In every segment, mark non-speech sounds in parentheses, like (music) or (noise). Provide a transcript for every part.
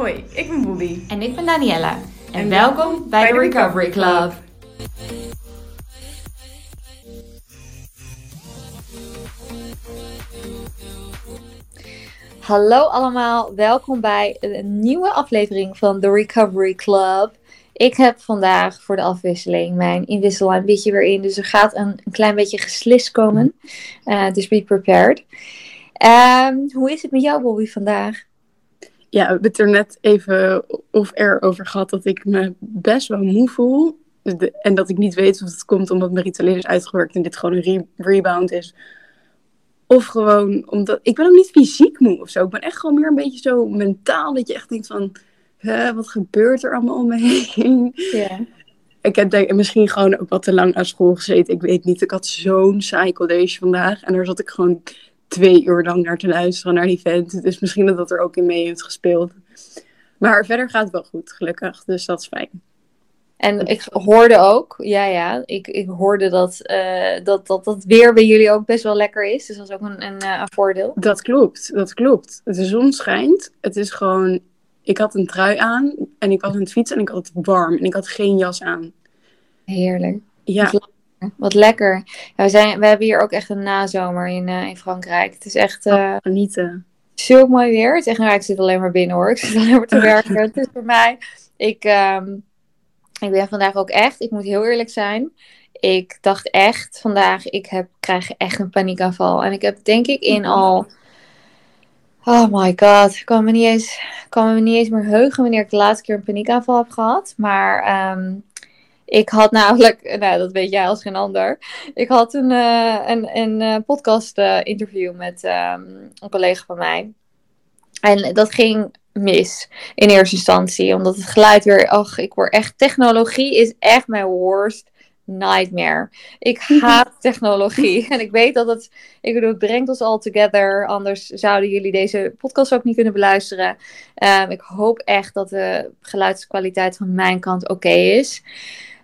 Hoi, ik ben Bobby. En ik ben Daniella. En, En welkom bij, bij de Recovery Club. Hallo allemaal, welkom bij een nieuwe aflevering van de Recovery Club. Ik heb vandaag voor de afwisseling mijn inwissel beetje weer in, dus er gaat een, een klein beetje geslis komen. Eh, dus be prepared. Ehm, hoe is het met jou, Bobby, vandaag? Ja, we hebben het er net even of er over gehad dat ik me best wel moe voel. De- En dat ik niet weet of het komt omdat mijn Ritalin is uitgewerkt en dit gewoon een re- rebound is. Of gewoon omdat... Ik ben ook niet fysiek moe of zo. Ik ben echt gewoon meer een beetje zo mentaal. Dat je echt denkt van... Hè, wat gebeurt er allemaal om me heen? Ja. Ik heb denk, misschien gewoon ook wat te lang aan school gezeten. Ik weet niet. Ik had zo'n saai college vandaag. En daar zat ik gewoon twee uur lang naar te luisteren, naar die vent. Dus misschien dat dat er ook in mee heeft gespeeld. Maar verder gaat het wel goed, gelukkig. Dus dat is fijn. En ik hoorde ook, ja, ja, ik, ik hoorde dat, eh, dat, dat dat weer bij jullie ook best wel lekker is. Dus dat is ook een, een, eh, een voordeel. Dat klopt, dat klopt. De zon schijnt. Het is gewoon... Ik had een trui aan en ik was aan het fietsen en ik had het warm. En ik had geen jas aan. Heerlijk. Ja, Wat lekker. Ja, we, zijn, we hebben hier ook echt een nazomer in, eh, in Frankrijk. Het is echt eh genieten. zo mooi weer. Het is echt, nou, ik zit alleen maar binnen hoor. Ik zit alleen maar te werken. Het is voor mij. Ik, ehm, ik ben vandaag ook echt, ik moet heel eerlijk zijn. Ik dacht echt vandaag, ik heb, krijg echt een paniekaanval. En ik heb denk ik in al. Oh my god, ik kan me niet eens, kan me niet eens meer heugen wanneer ik de laatste keer een paniekaanval heb gehad. Maar ehm, ik had namelijk, (laughs) nou dat weet jij als geen ander. Ik had een, eh, een, een eh, podcast eh, interview met ehm, een collega van mij. En dat ging mis in eerste instantie. Omdat het geluid weer, ach, ik word echt, technologie is echt mijn worst nightmare. Ik haat (laughs) technologie. (laughs) En ik weet dat het, ik bedoel, het brengt ons all together. Anders zouden jullie deze podcast ook niet kunnen beluisteren. Ehm, ik hoop echt dat de geluidskwaliteit van mijn kant oké is.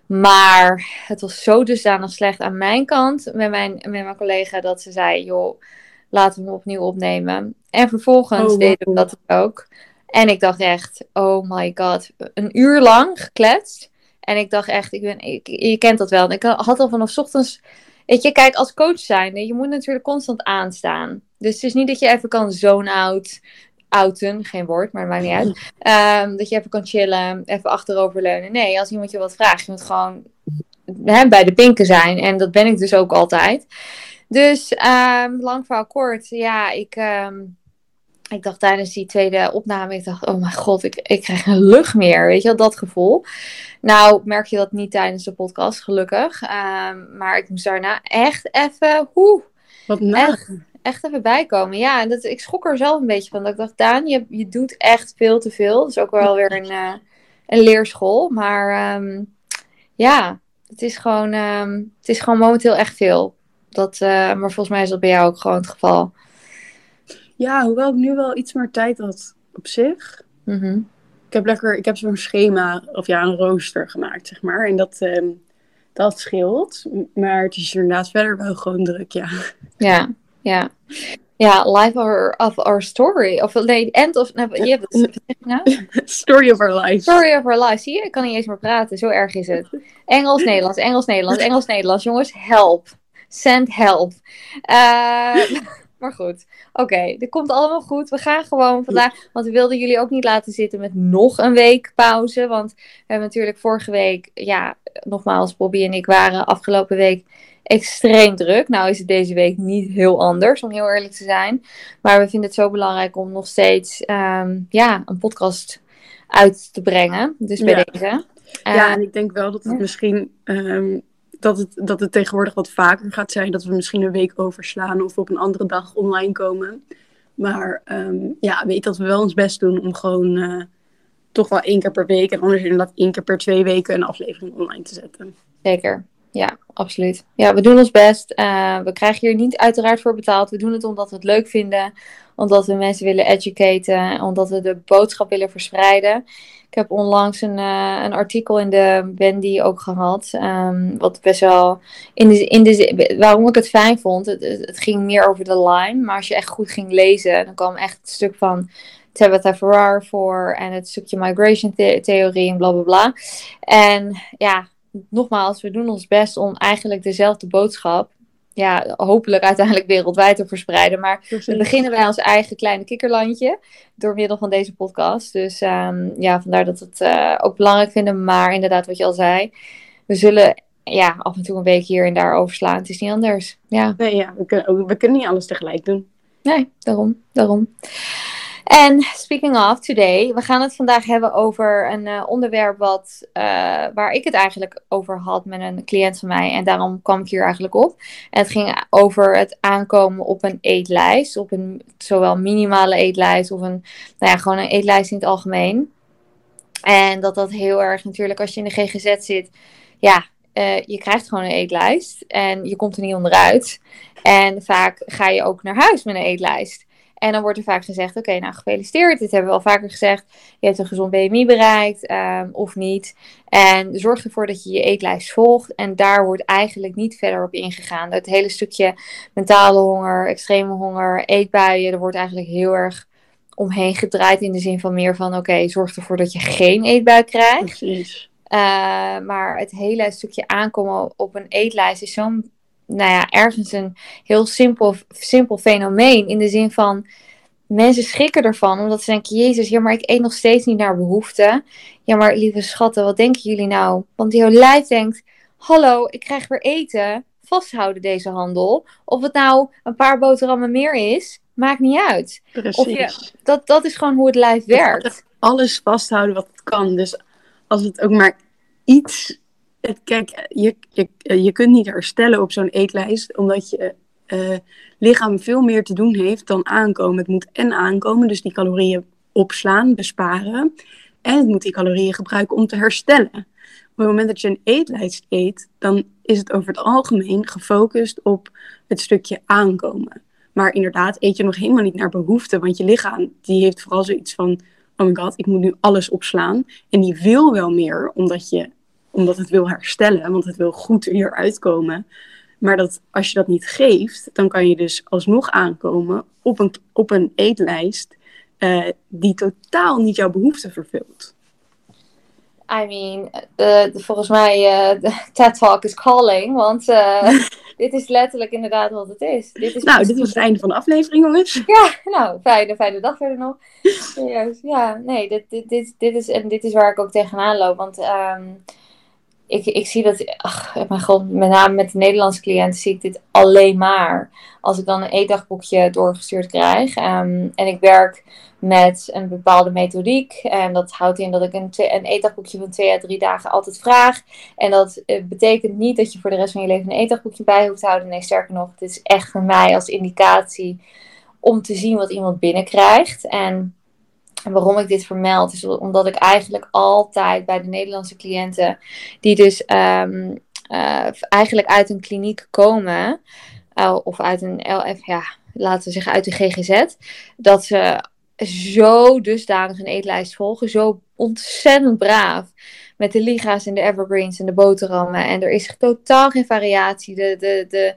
Maar het was zo dusdanig slecht aan mijn kant met mijn, met mijn collega dat ze zei: joh, laten we hem opnieuw opnemen. En vervolgens Oh, deden we dat ook. En ik dacht echt: oh my god, een uur lang gekletst. En ik dacht echt, ik ben, ik, je kent dat wel. Ik had al vanaf 's ochtends. Weet je, kijk, als coach zijn, je moet natuurlijk constant aanstaan. Dus het is niet dat je even kan zone out, outen, geen woord, maar maakt niet uit. (laughs) Ehm, dat je even kan chillen, even achteroverleunen. Nee, als iemand je wat vraagt, je moet gewoon hè, bij de pinken zijn. En dat ben ik dus ook altijd. Dus ehm, lang verhaal kort, ja, ik, ehm, ik dacht tijdens die tweede opname, ik dacht, oh mijn god, ik, ik krijg geen lucht meer. Weet je wel, dat gevoel. Nou, merk je dat niet tijdens de podcast, gelukkig. Maar ik moest daarna echt even, hoe, Wat na. Echt, even bijkomen. Ja, en dat, ik schrok er zelf een beetje van. Dat ik dacht, Daan, je, je doet echt veel te veel. Dat is ook wel weer een, eh, een leerschool. Maar ehm, ja, het is, gewoon, ehm, het is gewoon momenteel echt veel. Dat, eh, maar volgens mij is dat bij jou ook gewoon het geval. Ja, hoewel ik nu wel iets meer tijd had op zich. Mhm. Ik heb lekker, ik heb zo'n schema, of ja, een rooster gemaakt, zeg maar. En dat, ehm, dat scheelt. Maar het is inderdaad verder wel gewoon druk, ja. Ja, ja. Ja, life of our, story. Of nee, end of... Nou, je hebt het, nou? (laughs) Story of our life. Story of our life. Zie je? Ik kan niet eens meer praten. Zo erg is het. Engels, Nederlands, Engels, Nederlands, Engels, Nederlands. Jongens, help. Send help. Eh, (laughs) maar goed. Oké, dit komt allemaal goed. We gaan gewoon vandaag... Want we wilden jullie ook niet laten zitten met nog een week pauze. Want we hebben natuurlijk vorige week... Ja, nogmaals, Bobby en ik waren afgelopen week extreem druk. Nou is het deze week niet heel anders, om heel eerlijk te zijn. Maar we vinden het zo belangrijk om nog steeds ehm, ja, een podcast uit te brengen. Dus bij Ja. deze. Ja, Eh, en ik denk wel dat het ja. misschien ehm, dat, het, dat het tegenwoordig wat vaker gaat zijn. Dat we misschien een week overslaan of op een andere dag online komen. Maar ehm, ja, weet dat we wel ons best doen om gewoon eh, toch wel één keer per week. En anders inderdaad één keer per twee weken een aflevering online te zetten. Zeker. Ja, absoluut. Ja, we doen ons best. Eh, we krijgen hier niet uiteraard voor betaald. We doen het omdat we het leuk vinden. Omdat we mensen willen educaten. Omdat we de boodschap willen verspreiden. Ik heb onlangs een, eh, een artikel in de Wendy ook gehad. ehm, wat best wel. In de, in de, waarom ik het fijn vond. Het, ging meer over de line. Maar als je echt goed ging lezen. Dan kwam echt het stuk van Tabitha Farrar voor en het stukje migration theorie en bla bla bla. En ja, nogmaals, we doen ons best om eigenlijk dezelfde boodschap ja, hopelijk uiteindelijk wereldwijd te verspreiden. Maar we beginnen bij ons eigen kleine kikkerlandje door middel van deze podcast. Dus um, ja, vandaar dat we het uh, ook belangrijk vinden. Maar inderdaad, wat je al zei, we zullen ja, af en toe een week hier en daar overslaan. Het is niet anders. Ja. Nee, ja, we kunnen, we kunnen niet alles tegelijk doen. Nee, daarom. daarom. En speaking of today, we gaan het vandaag hebben over een uh, onderwerp wat, uh, waar ik het eigenlijk over had met een cliënt van mij. En daarom kwam ik hier eigenlijk op. En het ging over het aankomen op een eetlijst. Op een zowel minimale eetlijst of een, nou ja, gewoon een eetlijst in het algemeen. En dat dat heel erg natuurlijk als je in de GGZ zit, ja, uh, je krijgt gewoon een eetlijst en je komt er niet onderuit. En vaak ga je ook naar huis met een eetlijst. En dan wordt er vaak gezegd: Oké, nou gefeliciteerd. Dit hebben we al vaker gezegd. Je hebt een gezond BMI bereikt um, of niet. En zorg ervoor dat je je eetlijst volgt. En daar wordt eigenlijk niet verder op ingegaan. Het hele stukje mentale honger, extreme honger, eetbuien, er wordt eigenlijk heel erg omheen gedraaid. In de zin van meer van: Oké, zorg ervoor dat je geen eetbui krijgt. Precies. Uh, maar het hele stukje aankomen op een eetlijst is zo'n nou ja, ergens een heel simpel, simpel fenomeen. In de zin van, mensen schrikken ervan. Omdat ze denken, jezus, ja, maar ik eet nog steeds niet naar behoefte. Ja, maar lieve schatten, wat denken jullie nou? Want jouw lijf denkt, hallo, ik krijg weer eten. Vasthouden deze handel. Of het nou een paar boterhammen meer is, maakt niet uit. Precies. Of je, dat, dat is gewoon hoe het lijf werkt. Alles vasthouden wat het kan. Dus als het ook maar iets kijk, je, je, je kunt niet herstellen op zo'n eetlijst, omdat je uh, lichaam veel meer te doen heeft dan aankomen. Het moet en aankomen, dus die calorieën opslaan, besparen. En het moet die calorieën gebruiken om te herstellen. Op het moment dat je een eetlijst eet, dan is het over het algemeen gefocust op het stukje aankomen. Maar inderdaad, eet je nog helemaal niet naar behoefte, want je lichaam die heeft vooral zoiets van: oh my god, ik moet nu alles opslaan. En die wil wel meer, omdat je omdat het wil herstellen, want het wil goed hieruit komen. Maar dat, als je dat niet geeft, dan kan je dus alsnog aankomen op een, op een eetlijst uh, die totaal niet jouw behoeften vervult. I mean, uh, volgens mij uh, de TED Talk is calling, want (laughs) dit is letterlijk inderdaad wat het is. Dit is nou, dit was het einde van de aflevering, jongens. (laughs) Ja, nou, fijne, fijne dag verder nog. Serieus, ja, nee, dit, dit, dit, dit, is, en dit is waar ik ook tegenaan loop, want... Um, ik, ik zie dat, ach, mijn god, met name met de Nederlandse cliënten zie ik dit alleen maar. Als ik dan een eetdagboekje doorgestuurd krijg. Um, en ik werk met een bepaalde methodiek. En dat houdt in dat ik een, een eetdagboekje van twee à drie dagen altijd vraag. En dat uh, betekent niet dat je voor de rest van je leven een eetdagboekje bij hoeft te houden. Nee, sterker nog, het is echt voor mij als indicatie om te zien wat iemand binnenkrijgt. En en waarom ik dit vermeld is omdat ik eigenlijk altijd bij de Nederlandse cliënten, die dus um, uh, eigenlijk uit een kliniek komen, uh, of uit een LF, ja, laten we zeggen uit de GGZ, dat ze zo dusdanig een eetlijst volgen, zo ontzettend braaf. Met de liga's en de evergreens en de boterhammen. En er is totaal geen variatie. De, de, de,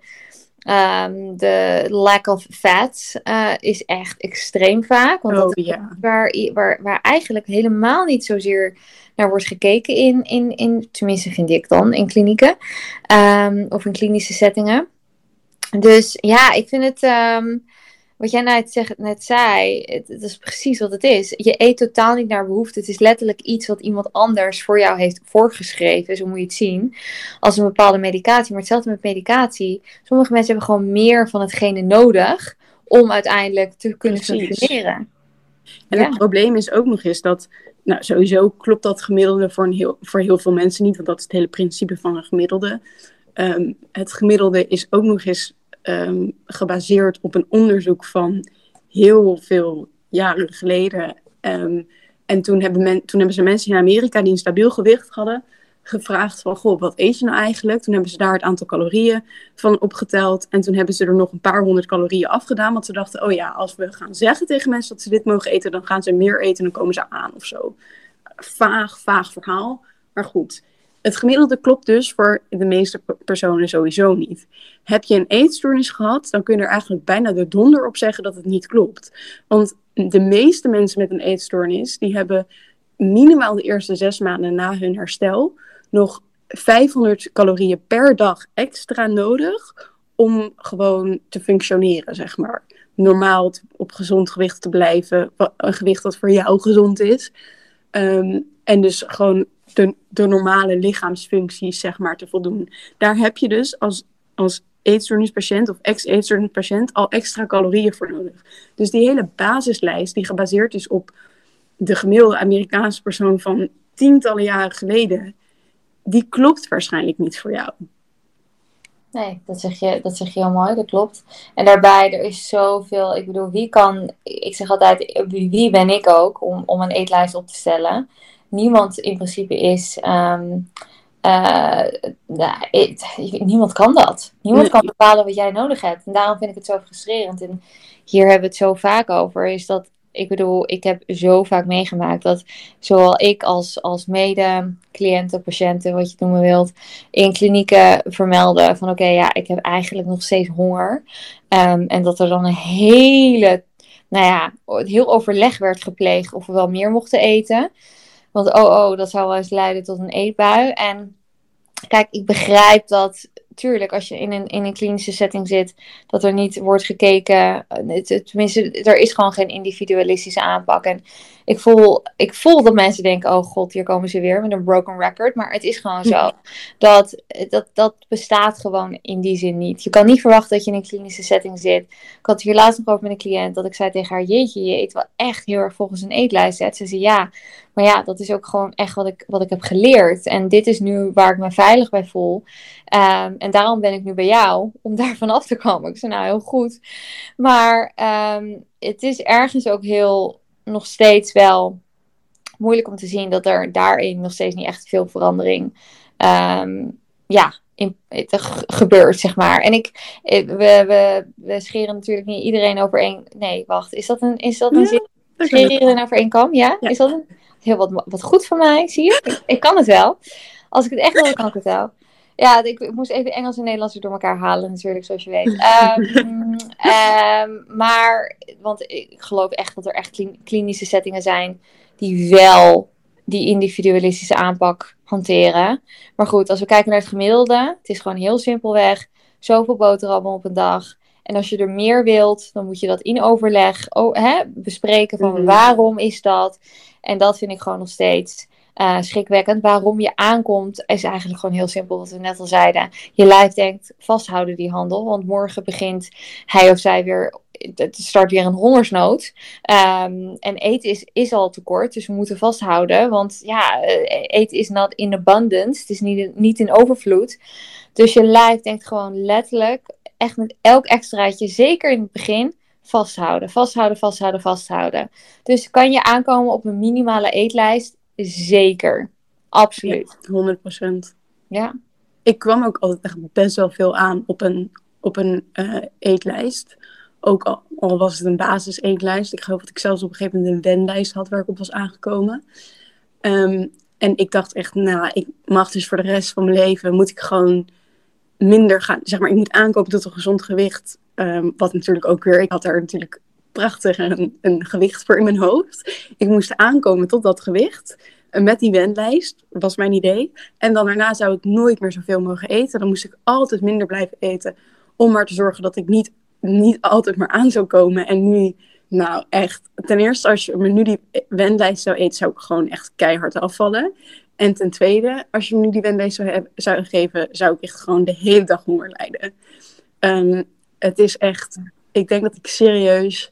Um, de lack of fat uh, is echt extreem vaak. Want oh, dat ja. waar, waar, waar eigenlijk helemaal niet zozeer naar wordt gekeken in, in, in tenminste vind ik dan, in klinieken. Um, of in klinische settingen. Dus ja, ik vind het... Um, wat jij net, net zei, het, het, is precies wat het is. Je eet totaal niet naar behoefte. Het is letterlijk iets wat iemand anders voor jou heeft voorgeschreven. Zo moet je het zien. Als een bepaalde medicatie. Maar hetzelfde met medicatie. Sommige mensen hebben gewoon meer van hetgene nodig om uiteindelijk te kunnen precies. functioneren. En ja. het probleem is ook nog eens dat, nou sowieso klopt dat gemiddelde voor, een heel, voor heel veel mensen niet, want dat is het hele principe van een gemiddelde. Um, het gemiddelde is ook nog eens um, gebaseerd op een onderzoek van heel veel jaren geleden. Um, en toen hebben, men, toen hebben ze mensen in Amerika die een stabiel gewicht hadden gevraagd van, goh, wat eet je nou eigenlijk? Toen hebben ze daar het aantal calorieën van opgeteld. En toen hebben ze er nog een paar honderd calorieën afgedaan. Want ze dachten, oh ja, als we gaan zeggen tegen mensen dat ze dit mogen eten, dan gaan ze meer eten en dan komen ze aan of zo. Vaag, vaag verhaal. Maar goed, het gemiddelde klopt dus voor de meeste personen sowieso niet. Heb je een eetstoornis gehad, dan kun je er eigenlijk bijna de donder op zeggen dat het niet klopt. Want de meeste mensen met een eetstoornis, die hebben minimaal de eerste zes maanden na hun herstel nog 500 calorieën per dag extra nodig om gewoon te functioneren, zeg maar. Normaal op gezond gewicht te blijven, een gewicht dat voor jou gezond is. Ehm, en dus gewoon de, de normale lichaamsfuncties, zeg maar, te voldoen. Daar heb je dus als, als eetstoornispatiënt of ex-eetstoornispatiënt al extra calorieën voor nodig. Dus die hele basislijst, die gebaseerd is op de gemiddelde Amerikaanse persoon van tientallen jaren geleden, die klopt waarschijnlijk niet voor jou. Nee, dat zeg, je, dat zeg je heel mooi, dat klopt. En daarbij, er is zoveel, ik bedoel, wie kan, ik zeg altijd, wie ben ik ook om, om een eetlijst op te stellen? Niemand in principe is, um, uh, niemand kan dat. Niemand kan bepalen wat jij nodig hebt. En daarom vind ik het zo frustrerend. En hier hebben we het zo vaak over, is dat ik bedoel, ik heb zo vaak meegemaakt dat zowel ik als, als mede-cliënten, patiënten, wat je het noemen wilt, in klinieken vermelden van oké, ja, ik heb eigenlijk nog steeds honger. Um, en dat er dan een hele, nou ja, heel overleg werd gepleegd of we wel meer mochten eten. Want oh, oh, dat zou wel eens leiden tot een eetbui. En kijk, ik begrijp dat tuurlijk, als je in een, in een klinische setting zit, dat er niet wordt gekeken. Tenminste, er is gewoon geen individualistische aanpak. En ik voel, ik voel dat mensen denken: oh god, hier komen ze weer met een broken record. Maar het is gewoon zo. Dat, dat, dat bestaat gewoon in die zin niet. Je kan niet verwachten dat je in een klinische setting zit. Ik had hier laatst nog over met een cliënt dat ik zei tegen haar: Jeetje, je eet wel echt heel erg volgens een eetlijst. Zet. Ze zei ja. Maar ja, dat is ook gewoon echt wat ik, wat ik heb geleerd. En dit is nu waar ik me veilig bij voel. Um, en daarom ben ik nu bij jou, om daar vanaf te komen. Ik zei, nou, heel goed. Maar um, het is ergens ook heel, nog steeds wel moeilijk om te zien dat er daarin nog steeds niet echt veel verandering um, ja, in, gebeurt, zeg maar. En ik, we, we, we scheren natuurlijk niet iedereen over één... Nee, wacht, is dat een, is dat een ja, zin? Scheren iedereen over één kam? Ja? ja? Is dat een... Heel wat, wat goed van mij, zie je? Ik, ik kan het wel. Als ik het echt wil, kan ik het wel. Ja, ik, moest even Engels en Nederlands door elkaar halen, natuurlijk, zoals je weet. Um, um, (laughs) maar, want ik geloof echt dat er echt klinische settingen zijn die wel die individualistische aanpak hanteren. Maar goed, als we kijken naar het gemiddelde, het is gewoon heel simpelweg. Zoveel boterhammen op een dag. En als je er meer wilt, dan moet je dat in overleg oh, hè, bespreken van mhm. waarom is dat. En dat vind ik gewoon nog steeds uh, schrikwekkend. Waarom je aankomt is eigenlijk gewoon heel simpel, wat we net al zeiden. Je lijf denkt, vasthouden die handel, want morgen begint hij of zij weer, het start weer een hongersnood. Um, en eten is, is al tekort, dus we moeten vasthouden, want ja, eh, eten is not in abundance, het is niet, niet in overvloed. Dus je lijf denkt gewoon letterlijk, echt met elk extraatje, zeker in het begin, vasthouden, vasthouden, vasthouden, vasthouden. Dus kan je aankomen op een minimale eetlijst? Zeker. Absoluut. Ja, 100%. Ja. Ik kwam ook altijd echt best wel veel aan op een, op een uh, eetlijst. Ook al, al, was het een basis eetlijst. Ik geloof dat ik zelfs op een gegeven moment een wenlijst had waar ik op was aangekomen. Um, en ik dacht echt, nou, ik mag dus voor de rest van mijn leven, moet ik gewoon minder gaan. Zeg maar, ik moet aankopen tot een gezond gewicht. Um, wat natuurlijk ook weer, ik had daar natuurlijk prachtig een, een gewicht voor in mijn hoofd. Ik moest aankomen tot dat gewicht. Met die wendlijst, was mijn idee. En dan daarna zou ik nooit meer zoveel mogen eten. Dan moest ik altijd minder blijven eten. Om maar te zorgen dat ik niet, niet altijd maar aan zou komen. En nu, nou echt. Ten eerste, als je me nu die wendlijst zou eten, zou ik gewoon echt keihard afvallen. En ten tweede, als je me nu die wendlijst zou, zou geven, zou ik echt gewoon de hele dag honger lijden. Um, het is echt, ik denk dat ik serieus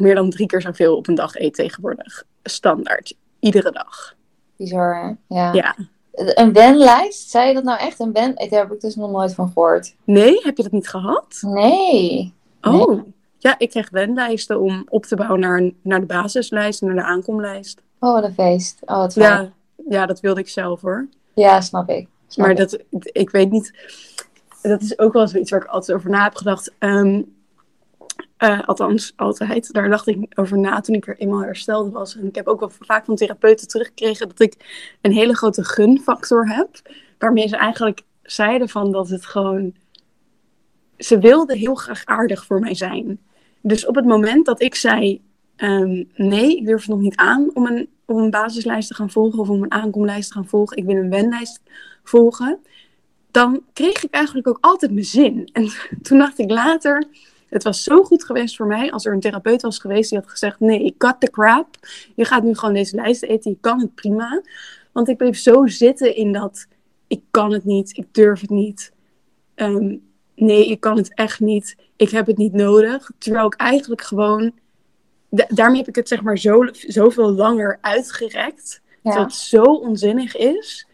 meer dan drie keer zoveel op een dag eet tegenwoordig. Standaard. Iedere dag. Bizar, hè? Ja. ja. Een wenlijst? Zei je dat nou echt? Een wen? Daar heb ik dus nog nooit van gehoord. Nee? Heb je dat niet gehad? Nee. Oh. Ja, ik kreeg wenlijsten om op te bouwen naar, naar de basislijst en naar de aankomlijst. Oh, wat een feest. Oh, wat fijn. Ja, ja, dat wilde ik zelf hoor. Ja, snap ik. Snap maar dat, ik weet niet... Dat is ook wel zoiets waar ik altijd over na heb gedacht. Um, Uh, althans, altijd. Daar dacht ik over na toen ik er eenmaal hersteld was. En ik heb ook wel vaak van therapeuten teruggekregen dat ik een hele grote gunfactor heb. Waarmee ze eigenlijk zeiden van dat het gewoon... Ze wilden heel graag aardig voor mij zijn. Dus op het moment dat ik zei... Um, nee, ik durf het nog niet aan om een, om een basislijst te gaan volgen... of om een aankomlijst te gaan volgen. Ik wil een wenlijst volgen. Dan kreeg ik eigenlijk ook altijd mijn zin. En (laughs) toen dacht ik later het was zo goed geweest voor mij als er een therapeut was geweest die had gezegd: Nee, ik cut the crap. Je gaat nu gewoon deze lijst eten. Je kan het prima. Want ik bleef zo zitten in dat: ik kan het niet, ik durf het niet. Ehm, nee, ik kan het echt niet. Ik heb het niet nodig. Terwijl ik eigenlijk gewoon. daarmee heb ik het zeg maar zo, zoveel langer uitgerekt. Dat het zo onzinnig is.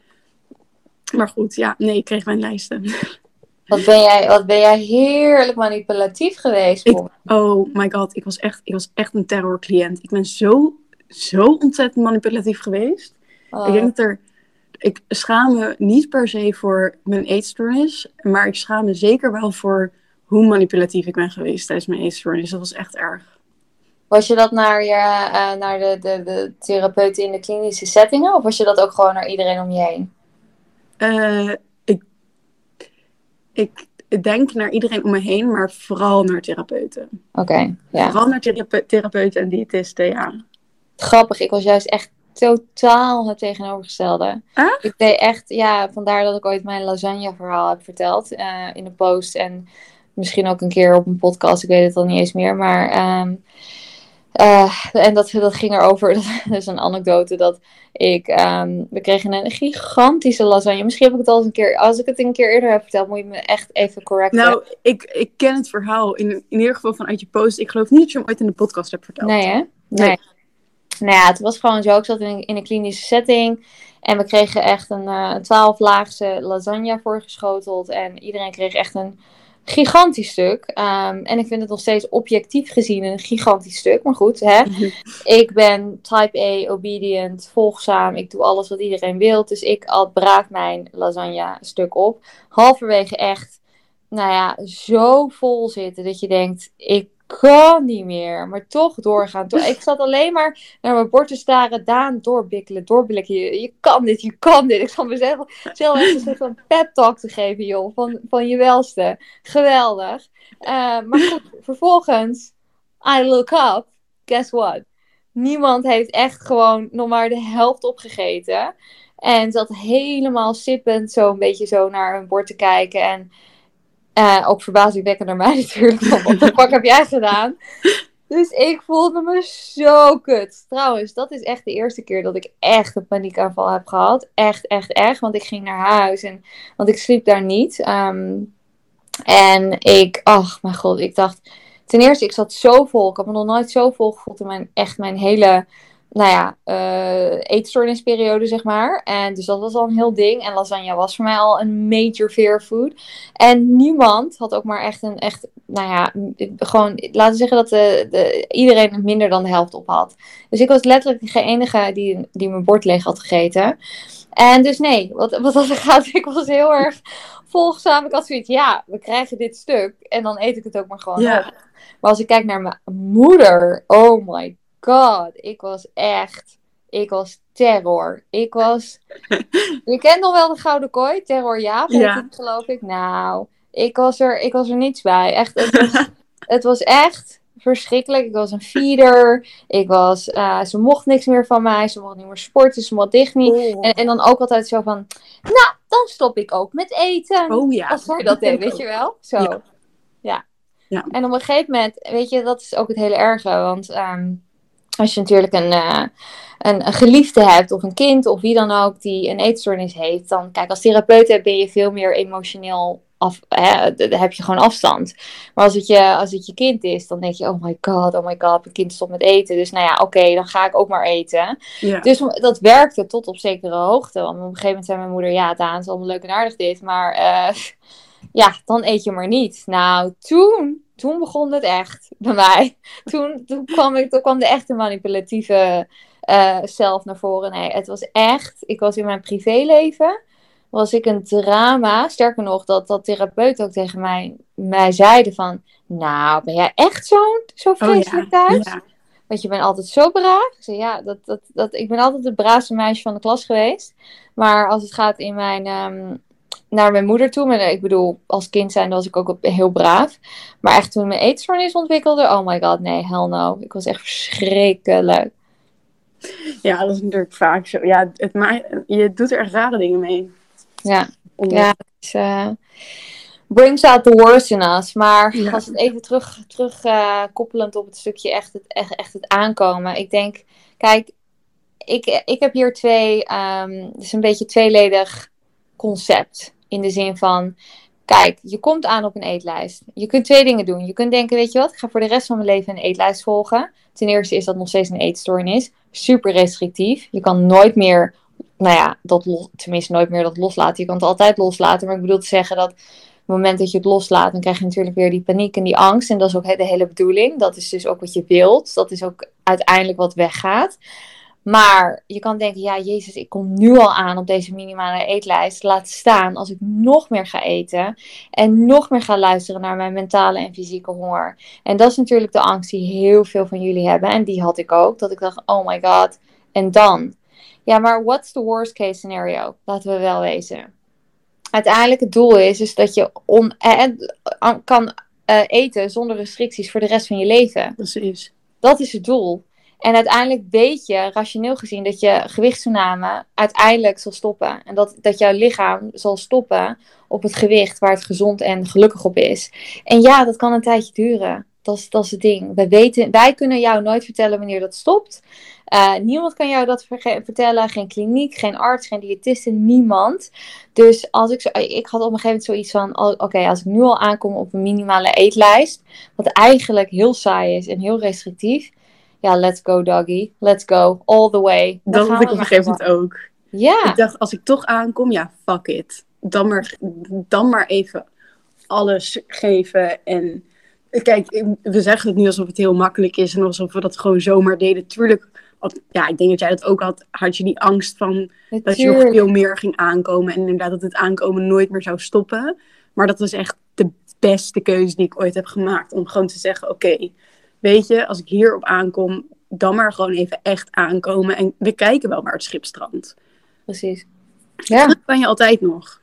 Maar goed, ja, nee, ik kreeg mijn lijsten. (laughs) Wat ben jij, wat ben jij heerlijk manipulatief geweest. Ik, oh my god, ik was, echt, ik was echt een terrorcliënt. Ik ben zo, zo ontzettend manipulatief geweest. Ik denk dat er. Ik schaam me niet per se voor mijn eetstoornis, maar ik schaam me zeker wel voor hoe manipulatief ik ben geweest tijdens mijn eetstoornis. Dat was echt erg. Was je dat naar, je, uh, naar de, de, de therapeuten in de klinische settingen, of was je dat ook gewoon naar iedereen om je heen? Uh, ik denk naar iedereen om me heen, maar vooral naar therapeuten. Oké, ja. Vooral naar therapeuten en diëtisten, ja. Grappig, ik was juist echt totaal het tegenovergestelde. Ik deed echt, ja, vandaar dat ik ooit mijn lasagne verhaal heb verteld uh, in een post. En misschien ook een keer op een podcast, ik weet het al niet eens meer. Maar, um, uh, en dat, dat ging erover, (laughs) dat is een anekdote, dat ik, um, we kregen een gigantische lasagne. Misschien heb ik het al eens een keer, als ik het een keer eerder heb verteld, moet je me echt even correcten. Nou, ik, ik ken het verhaal in, in ieder geval vanuit je post. Ik geloof niet dat je hem ooit in de podcast hebt verteld. Nee, hè? Nee. nee. Nou ja, het was gewoon zo. Ik zat in, in een klinische setting. En we kregen echt een uh, laagse lasagne voorgeschoteld. En iedereen kreeg echt een gigantisch stuk. Um, en ik vind het nog steeds objectief gezien een gigantisch stuk. Maar goed, hè? (laughs) ik ben type A, obedient, volgzaam. Ik doe alles wat iedereen wil. Dus ik at braaf mijn lasagne stuk op. Halverwege echt, nou ja, zo vol zitten dat je denkt, ik kan niet meer. Maar toch doorgaan. Ik zat alleen maar naar mijn bord te staren. Daan, doorbikkelen, doorblikken. Je, kan dit, je kan dit. Ik zal mezelf zelf een soort van pep talk te geven, joh. Van, van je welste. Geweldig. Uh, maar goed, vervolgens, I look up. Guess what? Niemand heeft echt gewoon nog maar de helft opgegeten. En zat helemaal sippend zo een beetje zo naar hun bord te kijken. En uh, ook verbazingwekkend naar mij (laughs) natuurlijk. Wat de fuck heb jij gedaan? (laughs) Dus ik voelde me zo kut. Trouwens, dat is echt de eerste keer dat ik echt een paniekaanval heb gehad. Echt, echt, echt. Want ik ging naar huis. En, want ik sliep daar niet. Um, en ik, ach mijn god, ik dacht... Ten eerste, ik zat zo vol. Ik had me nog nooit zo vol gevoeld in mijn, echt mijn hele nou ja, uh, eetstoornisperiode, zeg maar. En dus dat was al een heel ding. En lasagne was voor mij al een major fear food. En niemand had ook maar echt een, echt, nou ja, gewoon, laten we zeggen dat de, de, iedereen minder dan de helft op had. Dus ik was letterlijk de enige die, die mijn bord leeg had gegeten. En dus nee, wat, wat dat (laughs) gaat, ik was heel erg volgzaam. Ik had zoiets, ja, we krijgen dit stuk en dan eet ik het ook maar gewoon ja. op. Maar als ik kijk naar mijn moeder, oh my god, ik was echt, ik was terror. Ik was, (laughs) je kent nog wel de Gouden Kooi, Terror ja, ja. geloof ik. Nou, ik was er, ik was er niets bij. Echt, het was, (laughs) het was echt verschrikkelijk. Ik was een feeder. Ik was, uh, ze mocht niks meer van mij. Ze mocht niet meer sporten. Ze mocht dicht niet. Oh. En, en dan ook altijd zo van, nou, dan stop ik ook met eten. Oh ja. Als zij dat deed, weet je (laughs) wel? Zo. Ja. ja. ja. En op een gegeven moment, weet je, dat is ook het hele erge. Want um, als je natuurlijk een, uh, een, een, geliefde hebt of een kind of wie dan ook die een eetstoornis heeft, dan kijk, als therapeut ben je veel meer emotioneel af, hè, heb je gewoon afstand. Maar als het, je, als het je kind is, dan denk je, oh my god, oh my god, mijn kind stopt met eten. Dus nou ja, oké, dan ga ik ook maar eten. Ja. Dus dat werkte tot op zekere hoogte. Want op een gegeven moment zei mijn moeder, ja, Daan, het is allemaal leuk en aardig dit, maar uh, (laughs) ja, dan eet je maar niet. Nou, toen toen begon het echt bij mij. (laughs) Toen, toen, kwam, ik, toen kwam de echte manipulatieve uh, zelf naar voren. Nee, het was echt. Ik was in mijn privéleven. was ik een drama. Sterker nog, dat, dat therapeut ook tegen mij, mij zeiden van... Nou, ben jij echt zo'n zo Oh vreselijk ja, thuis? ja. Want je bent altijd zo braaf. Ik zei, ja, dat, dat, dat, ik ben altijd het braafste meisje van de klas geweest. Maar als het gaat in mijn, ehm, naar mijn moeder toe. Maar ik bedoel, als kind zijn was ik ook heel braaf. Maar echt toen mijn eetstoornis ontwikkelde. Oh my god, nee, hell no. Ik was echt verschrikkelijk. Ja, dat is natuurlijk vaak zo. Ja, het ma je doet er echt rare dingen mee. Ja, ja. Eh, brings out the worst in us. Maar Ja. als het even terug, terug eh, koppelend op het stukje echt het, echt, echt het aankomen. Ik denk, kijk, ik, ik heb hier twee, ehm dus een beetje tweeledig concept. In de zin van, kijk, je komt aan op een eetlijst. Je kunt twee dingen doen. Je kunt denken, weet je wat, ik ga voor de rest van mijn leven een eetlijst volgen. Ten eerste is dat nog steeds een eetstoornis. Super restrictief. Je kan nooit meer, nou ja, dat tenminste nooit meer dat loslaten. Je kan het altijd loslaten. Maar ik bedoel te zeggen dat op het moment dat je het loslaat, dan krijg je natuurlijk weer die paniek en die angst. En dat is ook de hele bedoeling. Dat is dus ook wat je wilt. Dat is ook uiteindelijk wat weggaat. Maar je kan denken, ja, Jezus, ik kom nu al aan op deze minimale eetlijst. Laat staan als ik nog meer ga eten en nog meer ga luisteren naar mijn mentale en fysieke honger. En dat is natuurlijk de angst die heel veel van jullie hebben. En die had ik ook. Dat ik dacht, oh my god, en dan? Ja, maar what's the worst case scenario? Laten we wel wezen. Uiteindelijk het doel is, is dat je on, eh, eh, kan eh, eten zonder restricties voor de rest van je leven. Precies. Dat is het doel. En uiteindelijk weet je, rationeel gezien, dat je gewichtstoename uiteindelijk zal stoppen. En dat, dat jouw lichaam zal stoppen op het gewicht waar het gezond en gelukkig op is. En ja, dat kan een tijdje duren. Dat is, dat is het ding. Wij, weten, wij kunnen jou nooit vertellen wanneer dat stopt. Eh, niemand kan jou dat vertellen. Geen kliniek, geen arts, geen diëtiste, niemand. Dus als ik, zo, ik had op een gegeven moment zoiets van: oké, als ik nu al aankom op een minimale eetlijst, wat eigenlijk heel saai is en heel restrictief. Ja, let's go doggy. Let's go. All the way. Dan Dat had ik op een gegeven moment ook. Ja, Ik dacht, als ik toch aankom, ja, fuck it. Dan maar, dan maar even alles geven. En kijk, we zeggen het nu alsof het heel makkelijk is en alsof we dat gewoon zomaar deden. Tuurlijk, ja, ik denk dat jij dat ook had, had je die angst van dat je nog veel meer ging aankomen. En inderdaad dat het aankomen nooit meer zou stoppen. Maar dat was echt de beste keuze die ik ooit heb gemaakt. Om gewoon te zeggen, oké, weet je, als ik hierop aankom, dan maar gewoon even echt aankomen. En we kijken wel waar het schip strandt. Precies. Ja. Dat kan je altijd nog.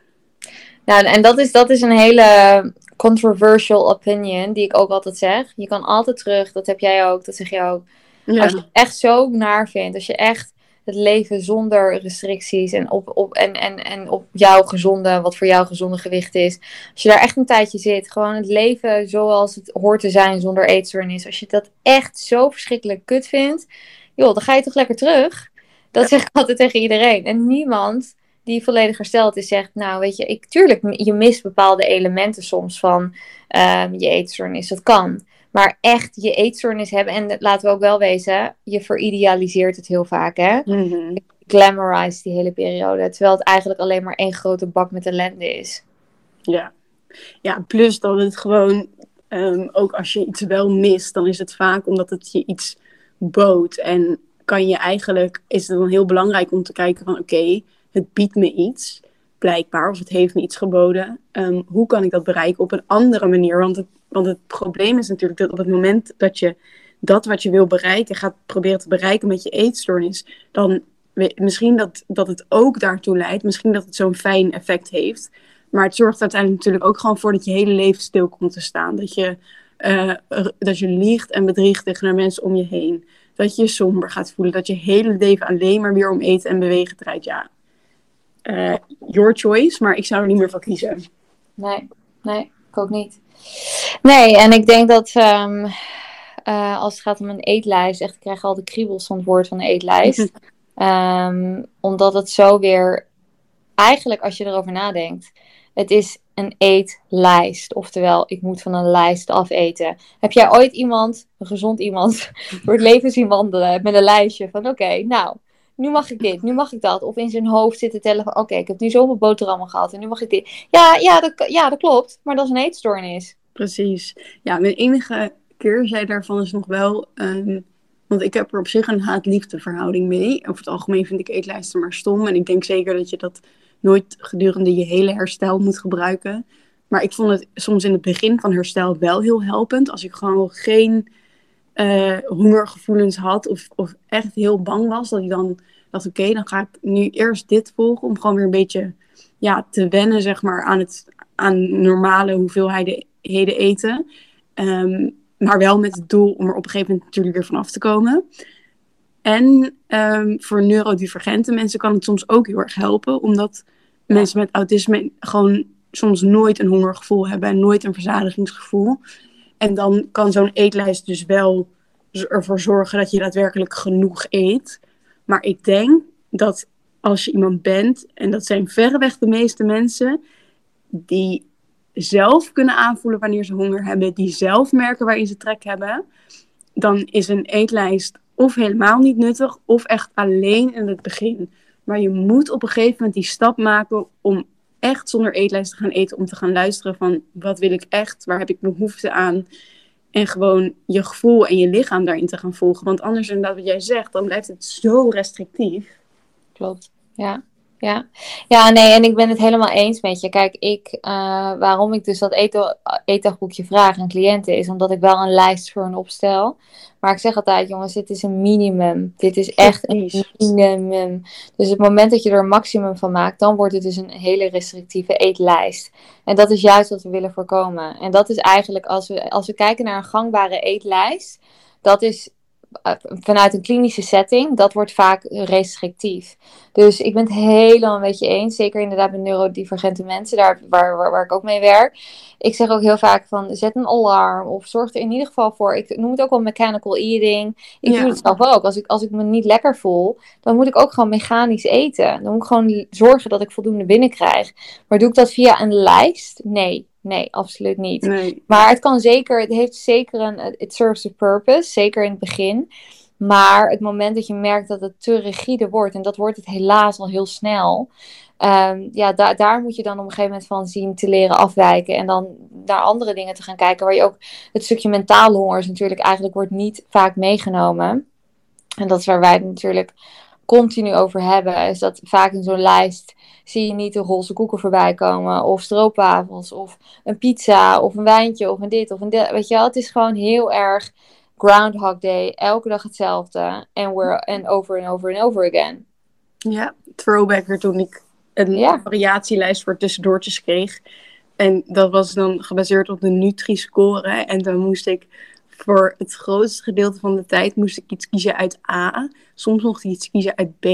Nou, en dat is, dat is een hele controversial opinion, die ik ook altijd zeg. Je kan altijd terug, dat heb jij ook, dat zeg jij ook. Ja, Als je het echt zo naar vindt, als je echt het leven zonder restricties en op, op, en, en, en op jouw gezonde, wat voor jou gezonde gewicht is. Als je daar echt een tijdje zit, gewoon het leven zoals het hoort te zijn zonder eetstoornis. Als je dat echt zo verschrikkelijk kut vindt, joh, dan ga je toch lekker terug. Dat zeg ik altijd tegen iedereen. En niemand die volledig hersteld is, zegt, nou weet je, ik, tuurlijk, je mist bepaalde elementen soms van ehm, je eetstoornis. Dat kan. Maar echt je eetstoornis hebben, en laten we ook wel wezen, je veridealiseert het heel vaak, hè? Mhm. Glamorize die hele periode. Terwijl het eigenlijk alleen maar één grote bak met ellende is. ja. ja, plus dat het gewoon, ehm, ook als je iets wel mist, dan is het vaak omdat het je iets bood. En kan je eigenlijk, is het dan heel belangrijk om te kijken van oké, het biedt me iets, blijkbaar, of het heeft me iets geboden. Ehm, hoe kan ik dat bereiken op een andere manier? Want het, want het probleem is natuurlijk dat op het moment dat je dat wat je wil bereiken gaat proberen te bereiken met je eetstoornis, dan misschien dat, dat het ook daartoe leidt, misschien dat het zo'n fijn effect heeft. Maar het zorgt uiteindelijk natuurlijk ook gewoon voor dat je hele leven stil komt te staan. Dat je, eh, dat je liegt en bedriegt tegen de mensen om je heen. Dat je je somber gaat voelen. Dat je hele leven alleen maar weer om eten en bewegen draait. Ja, eh, your choice, maar ik zou er niet meer voor kiezen. Nee, nee, ik ook niet. Nee, en ik denk dat ehm, eh, als het gaat om een eetlijst, echt, ik krijg al de kriebels van het woord van een eetlijst. (laughs) Ehm, omdat het zo weer, eigenlijk als je erover nadenkt, het is een eetlijst. Oftewel, ik moet van een lijst afeten. Heb jij ooit iemand, een gezond iemand, (laughs) door het leven zien wandelen met een lijstje van oké, nou, nu mag ik dit, nu mag ik dat. Of in zijn hoofd zitten tellen van oké, ik heb nu zoveel boterhammen gehad en nu mag ik dit. Ja, ja, dat, ja, dat klopt, maar dat is een eetstoornis. Precies. Ja, mijn enige keerzijde daarvan is nog wel. ehm, want ik heb er op zich een haat-liefde verhouding mee. Over het algemeen vind ik eetlijsten maar stom. En ik denk zeker dat je dat nooit gedurende je hele herstel moet gebruiken. Maar ik vond het soms in het begin van herstel wel heel helpend. Als ik gewoon geen uh, hongergevoelens had of, of echt heel bang was, dat ik dan dacht, oké, dan ga ik nu eerst dit volgen om gewoon weer een beetje ja, te wennen zeg maar, aan, het, aan normale hoeveelheden eten. Ehm, maar wel met het doel om er op een gegeven moment natuurlijk weer vanaf te komen. En um, voor neurodivergente mensen kan het soms ook heel erg helpen, omdat mensen met autisme gewoon soms nooit een hongergevoel hebben en nooit een verzadigingsgevoel. En dan kan zo'n eetlijst dus wel ervoor zorgen dat je daadwerkelijk genoeg eet. Maar ik denk dat als je iemand bent, en dat zijn verreweg de meeste mensen, die zelf kunnen aanvoelen wanneer ze honger hebben, die zelf merken waarin ze trek hebben, dan is een eetlijst of helemaal niet nuttig, of echt alleen in het begin. Maar je moet op een gegeven moment die stap maken om echt zonder eetlijst te gaan eten, om te gaan luisteren van wat wil ik echt, waar heb ik behoefte aan. En gewoon je gevoel en je lichaam daarin te gaan volgen. Want anders, inderdaad, wat jij zegt, dan blijft het zo restrictief. Klopt, ja. Ja. ja, nee, en ik ben het helemaal eens met je. Kijk, ik, uh, waarom ik dus dat eetdagboekje vraag aan cliënten is omdat ik wel een lijst voor hun opstel. Maar ik zeg altijd, jongens, dit is een minimum. Dit is echt een minimum. Dus het moment dat je er een maximum van maakt, dan wordt het dus een hele restrictieve eetlijst. En dat is juist wat we willen voorkomen. En dat is eigenlijk, als we, als we kijken naar een gangbare eetlijst, dat is eh, vanuit een klinische setting, dat wordt vaak restrictief. Dus ik ben het helemaal met je eens. Zeker inderdaad met neurodivergente mensen, daar, waar, waar, waar ik ook mee werk. Ik zeg ook heel vaak van, zet een alarm. Of zorg er in ieder geval voor, ik noem het ook wel mechanical eating. Ik doe het zelf ook. Als ik, als ik me niet lekker voel, dan moet ik ook gewoon mechanisch eten. Dan moet ik gewoon zorgen dat ik voldoende binnenkrijg. Maar doe ik dat via een lijst? Nee. Nee, absoluut niet. Nee. Maar het kan zeker, het heeft zeker een, it serves a purpose, zeker in het begin. Maar het moment dat je merkt dat het te rigide wordt, en dat wordt het helaas al heel snel, um, ja, da daar moet je dan op een gegeven moment van zien te leren afwijken. En dan naar andere dingen te gaan kijken, waar je ook het stukje mentale honger is natuurlijk eigenlijk wordt niet vaak meegenomen. En dat is waar wij natuurlijk continu over hebben, is dat vaak in zo'n lijst zie je niet een roze koeken voorbij komen, of stroopwafels, of een pizza, of een wijntje, of een dit, of een dit. Weet je wel, het is gewoon heel erg Groundhog Day, elke dag hetzelfde, en en over en over en over again. Ja, throwbacker toen ik een variatielijst voor tussendoortjes kreeg. En dat was dan gebaseerd op de Nutri-score. En dan moest ik voor het grootste gedeelte van de tijd moest ik iets kiezen uit A. Soms nog iets kiezen uit B.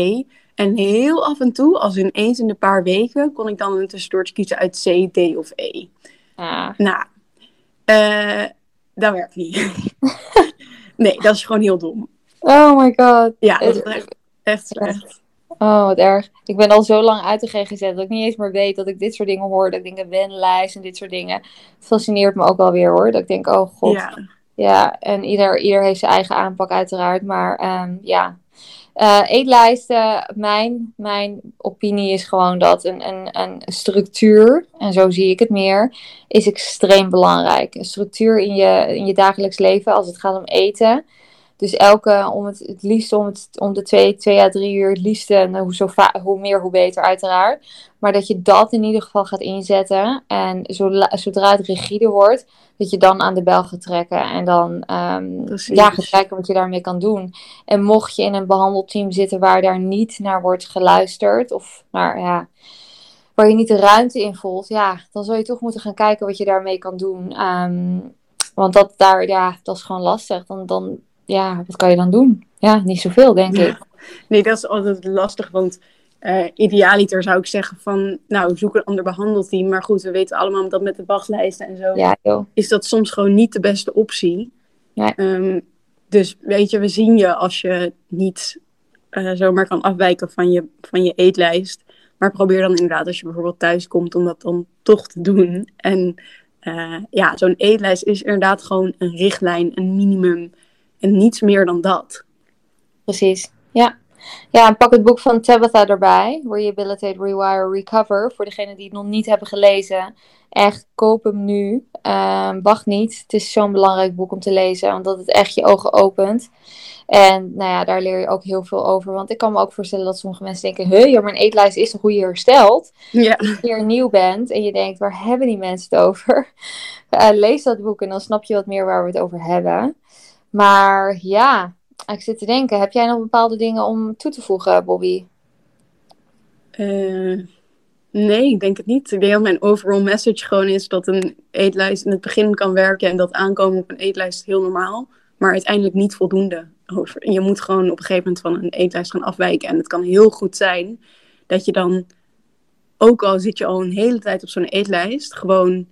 En heel af en toe, als in eens in de paar weken, kon ik dan een tussendoortje kiezen uit C, D of E. Ah. Nou, uh, dat werkt niet. (laughs) nee, dat is gewoon heel dom. Oh my god. Ja, dat is echt, echt echt. Oh, wat erg. Ik ben al zo lang uit de GGZ dat ik niet eens meer weet dat ik dit soort dingen hoor. Dat ik denk, een wenlijst en dit soort dingen. Het fascineert me ook wel weer hoor. Dat ik denk, oh god. Ja. Ja, en ieder, ieder heeft zijn eigen aanpak uiteraard. Maar um, ja, uh, eetlijsten, mijn, mijn opinie is gewoon dat een, een, een structuur, en zo zie ik het meer, is extreem belangrijk. Een structuur in je, in je dagelijks leven als het gaat om eten. Dus elke, om het, het liefst om, het, om de twee, twee à drie uur, het liefste, nou, hoe, zo hoe meer, hoe beter uiteraard. Maar dat je dat in ieder geval gaat inzetten. En zodra het rigide wordt, dat je dan aan de bel gaat trekken. En dan um, ja, gaat kijken wat je daarmee kan doen. En mocht je in een behandelteam zitten waar daar niet naar wordt geluisterd, of naar, ja, waar je niet de ruimte in voelt, ja, dan zal je toch moeten gaan kijken wat je daarmee kan doen. Um, want dat daar, ja, dat is gewoon lastig. Dan, dan, ja, wat kan je dan doen? Ja, niet zoveel, denk ik. Nee, dat is altijd lastig, want uh, idealiter zou ik zeggen van, nou, zoek een ander behandelteam. Maar goed, we weten allemaal dat met de wachtlijsten en zo, ja, is dat soms gewoon niet de beste optie. Ja. Um, dus weet je, we zien je als je niet uh, zomaar kan afwijken van je, van je eetlijst. Maar probeer dan inderdaad, als je bijvoorbeeld thuis komt, om dat dan toch te doen. En uh, ja, zo'n eetlijst is inderdaad gewoon een richtlijn, een minimum en niets meer dan dat. Precies, ja. Ja, en pak het boek van Tabitha erbij. Rehabilitate, Rewire, Recover. Voor degenen die het nog niet hebben gelezen. Echt, koop hem nu. Ehm, wacht niet. Het is zo'n belangrijk boek om te lezen. Omdat het echt je ogen opent. En nou ja, daar leer je ook heel veel over. Want ik kan me ook voorstellen dat sommige mensen denken... Huh, ja, mijn eetlijst is toch hoe je herstelt? Ja. Als je weer nieuw bent en je denkt... Waar hebben die mensen het over? Uh, (laughs) lees dat boek en dan snap je wat meer waar we het over hebben. Maar ja, ik zit te denken, heb jij nog bepaalde dingen om toe te voegen, Bobby? Uh, nee, ik denk het niet. Ik denk dat mijn overall message gewoon is dat een eetlijst in het begin kan werken en dat aankomen op een eetlijst heel normaal, maar uiteindelijk niet voldoende. Je moet gewoon op een gegeven moment van een eetlijst gaan afwijken. En het kan heel goed zijn dat je dan, ook al zit je al een hele tijd op zo'n eetlijst, gewoon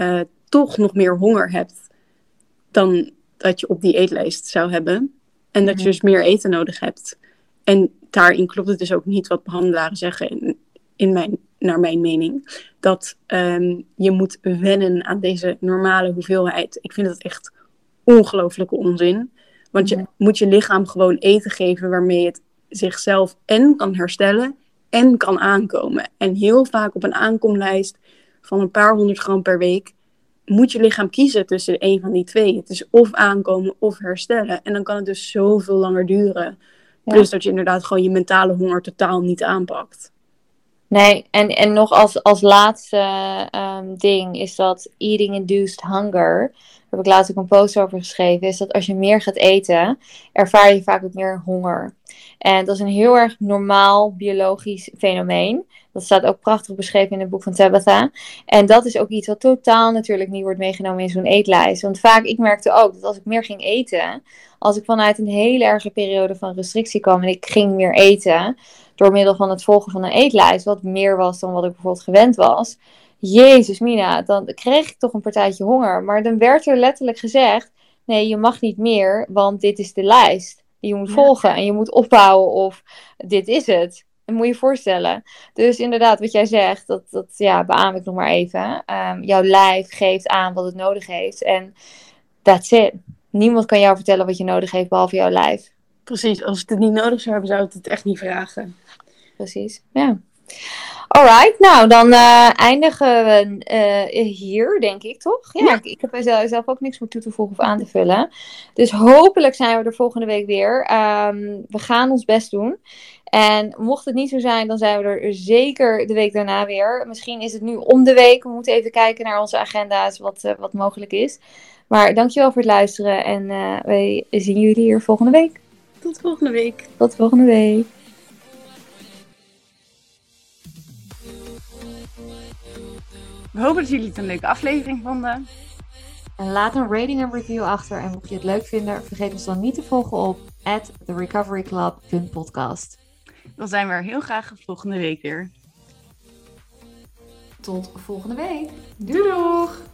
uh, toch nog meer honger hebt dan dat je op die eetlijst zou hebben. En dat je dus meer eten nodig hebt. En daarin klopt het dus ook niet wat behandelaren zeggen, in, in mijn, naar mijn mening. Dat um, je moet wennen aan deze normale hoeveelheid. Ik vind dat echt ongelooflijke onzin. Want je moet je lichaam gewoon eten geven waarmee het zichzelf en kan herstellen en kan aankomen. En heel vaak op een aankomlijst van een paar honderd gram per week moet je lichaam kiezen tussen een van die twee. Het is of aankomen of herstellen. En dan kan het dus zoveel langer duren. Ja. Plus dat je inderdaad gewoon je mentale honger totaal niet aanpakt. Nee, en, en nog als, als laatste um, ding is dat eating induced hunger. Heb ik laatst ook een post over geschreven. Is dat als je meer gaat eten, ervaar je vaak ook meer honger. En dat is een heel erg normaal biologisch fenomeen. Dat staat ook prachtig beschreven in het boek van Tabitha. En dat is ook iets wat totaal natuurlijk niet wordt meegenomen in zo'n eetlijst. Want vaak, ik merkte ook dat als ik meer ging eten, als ik vanuit een hele erge periode van restrictie kwam en ik ging meer eten, door middel van het volgen van een eetlijst, wat meer was dan wat ik bijvoorbeeld gewend was. Jezus, Mina, dan kreeg ik toch een partijtje honger. Maar dan werd er letterlijk gezegd: nee, je mag niet meer, want dit is de lijst die je moet volgen. En je moet opbouwen of dit is het. Dat moet je je voorstellen. Dus inderdaad, wat jij zegt, dat, dat ja, beaam ik nog maar even. Um, jouw lijf geeft aan wat het nodig heeft. En that's it. Niemand kan jou vertellen wat je nodig heeft, behalve jouw lijf. Precies, als ik het niet nodig zou hebben, zou ik het echt niet vragen. Precies, ja. Alright, nou dan uh, eindigen we uh, hier, denk ik, toch? Ja, ja. Ik, ik, heb zelf ook niks meer toe te voegen of aan te vullen. Dus hopelijk zijn we er volgende week weer. Um, we gaan ons best doen. En mocht het niet zo zijn, dan zijn we er zeker de week daarna weer. Misschien is het nu om de week. We moeten even kijken naar onze agenda's, wat, uh, wat mogelijk is. Maar dankjewel voor het luisteren en wij zien jullie hier volgende week. Tot volgende week. Tot volgende week. We hopen dat jullie het een leuke aflevering vonden. En laat een rating en review achter. En mocht je het leuk vinden, vergeet ons dan niet te volgen op therecoveryclub.podcast. Dan zijn we er heel graag volgende week weer. Tot volgende week. Doei doeg!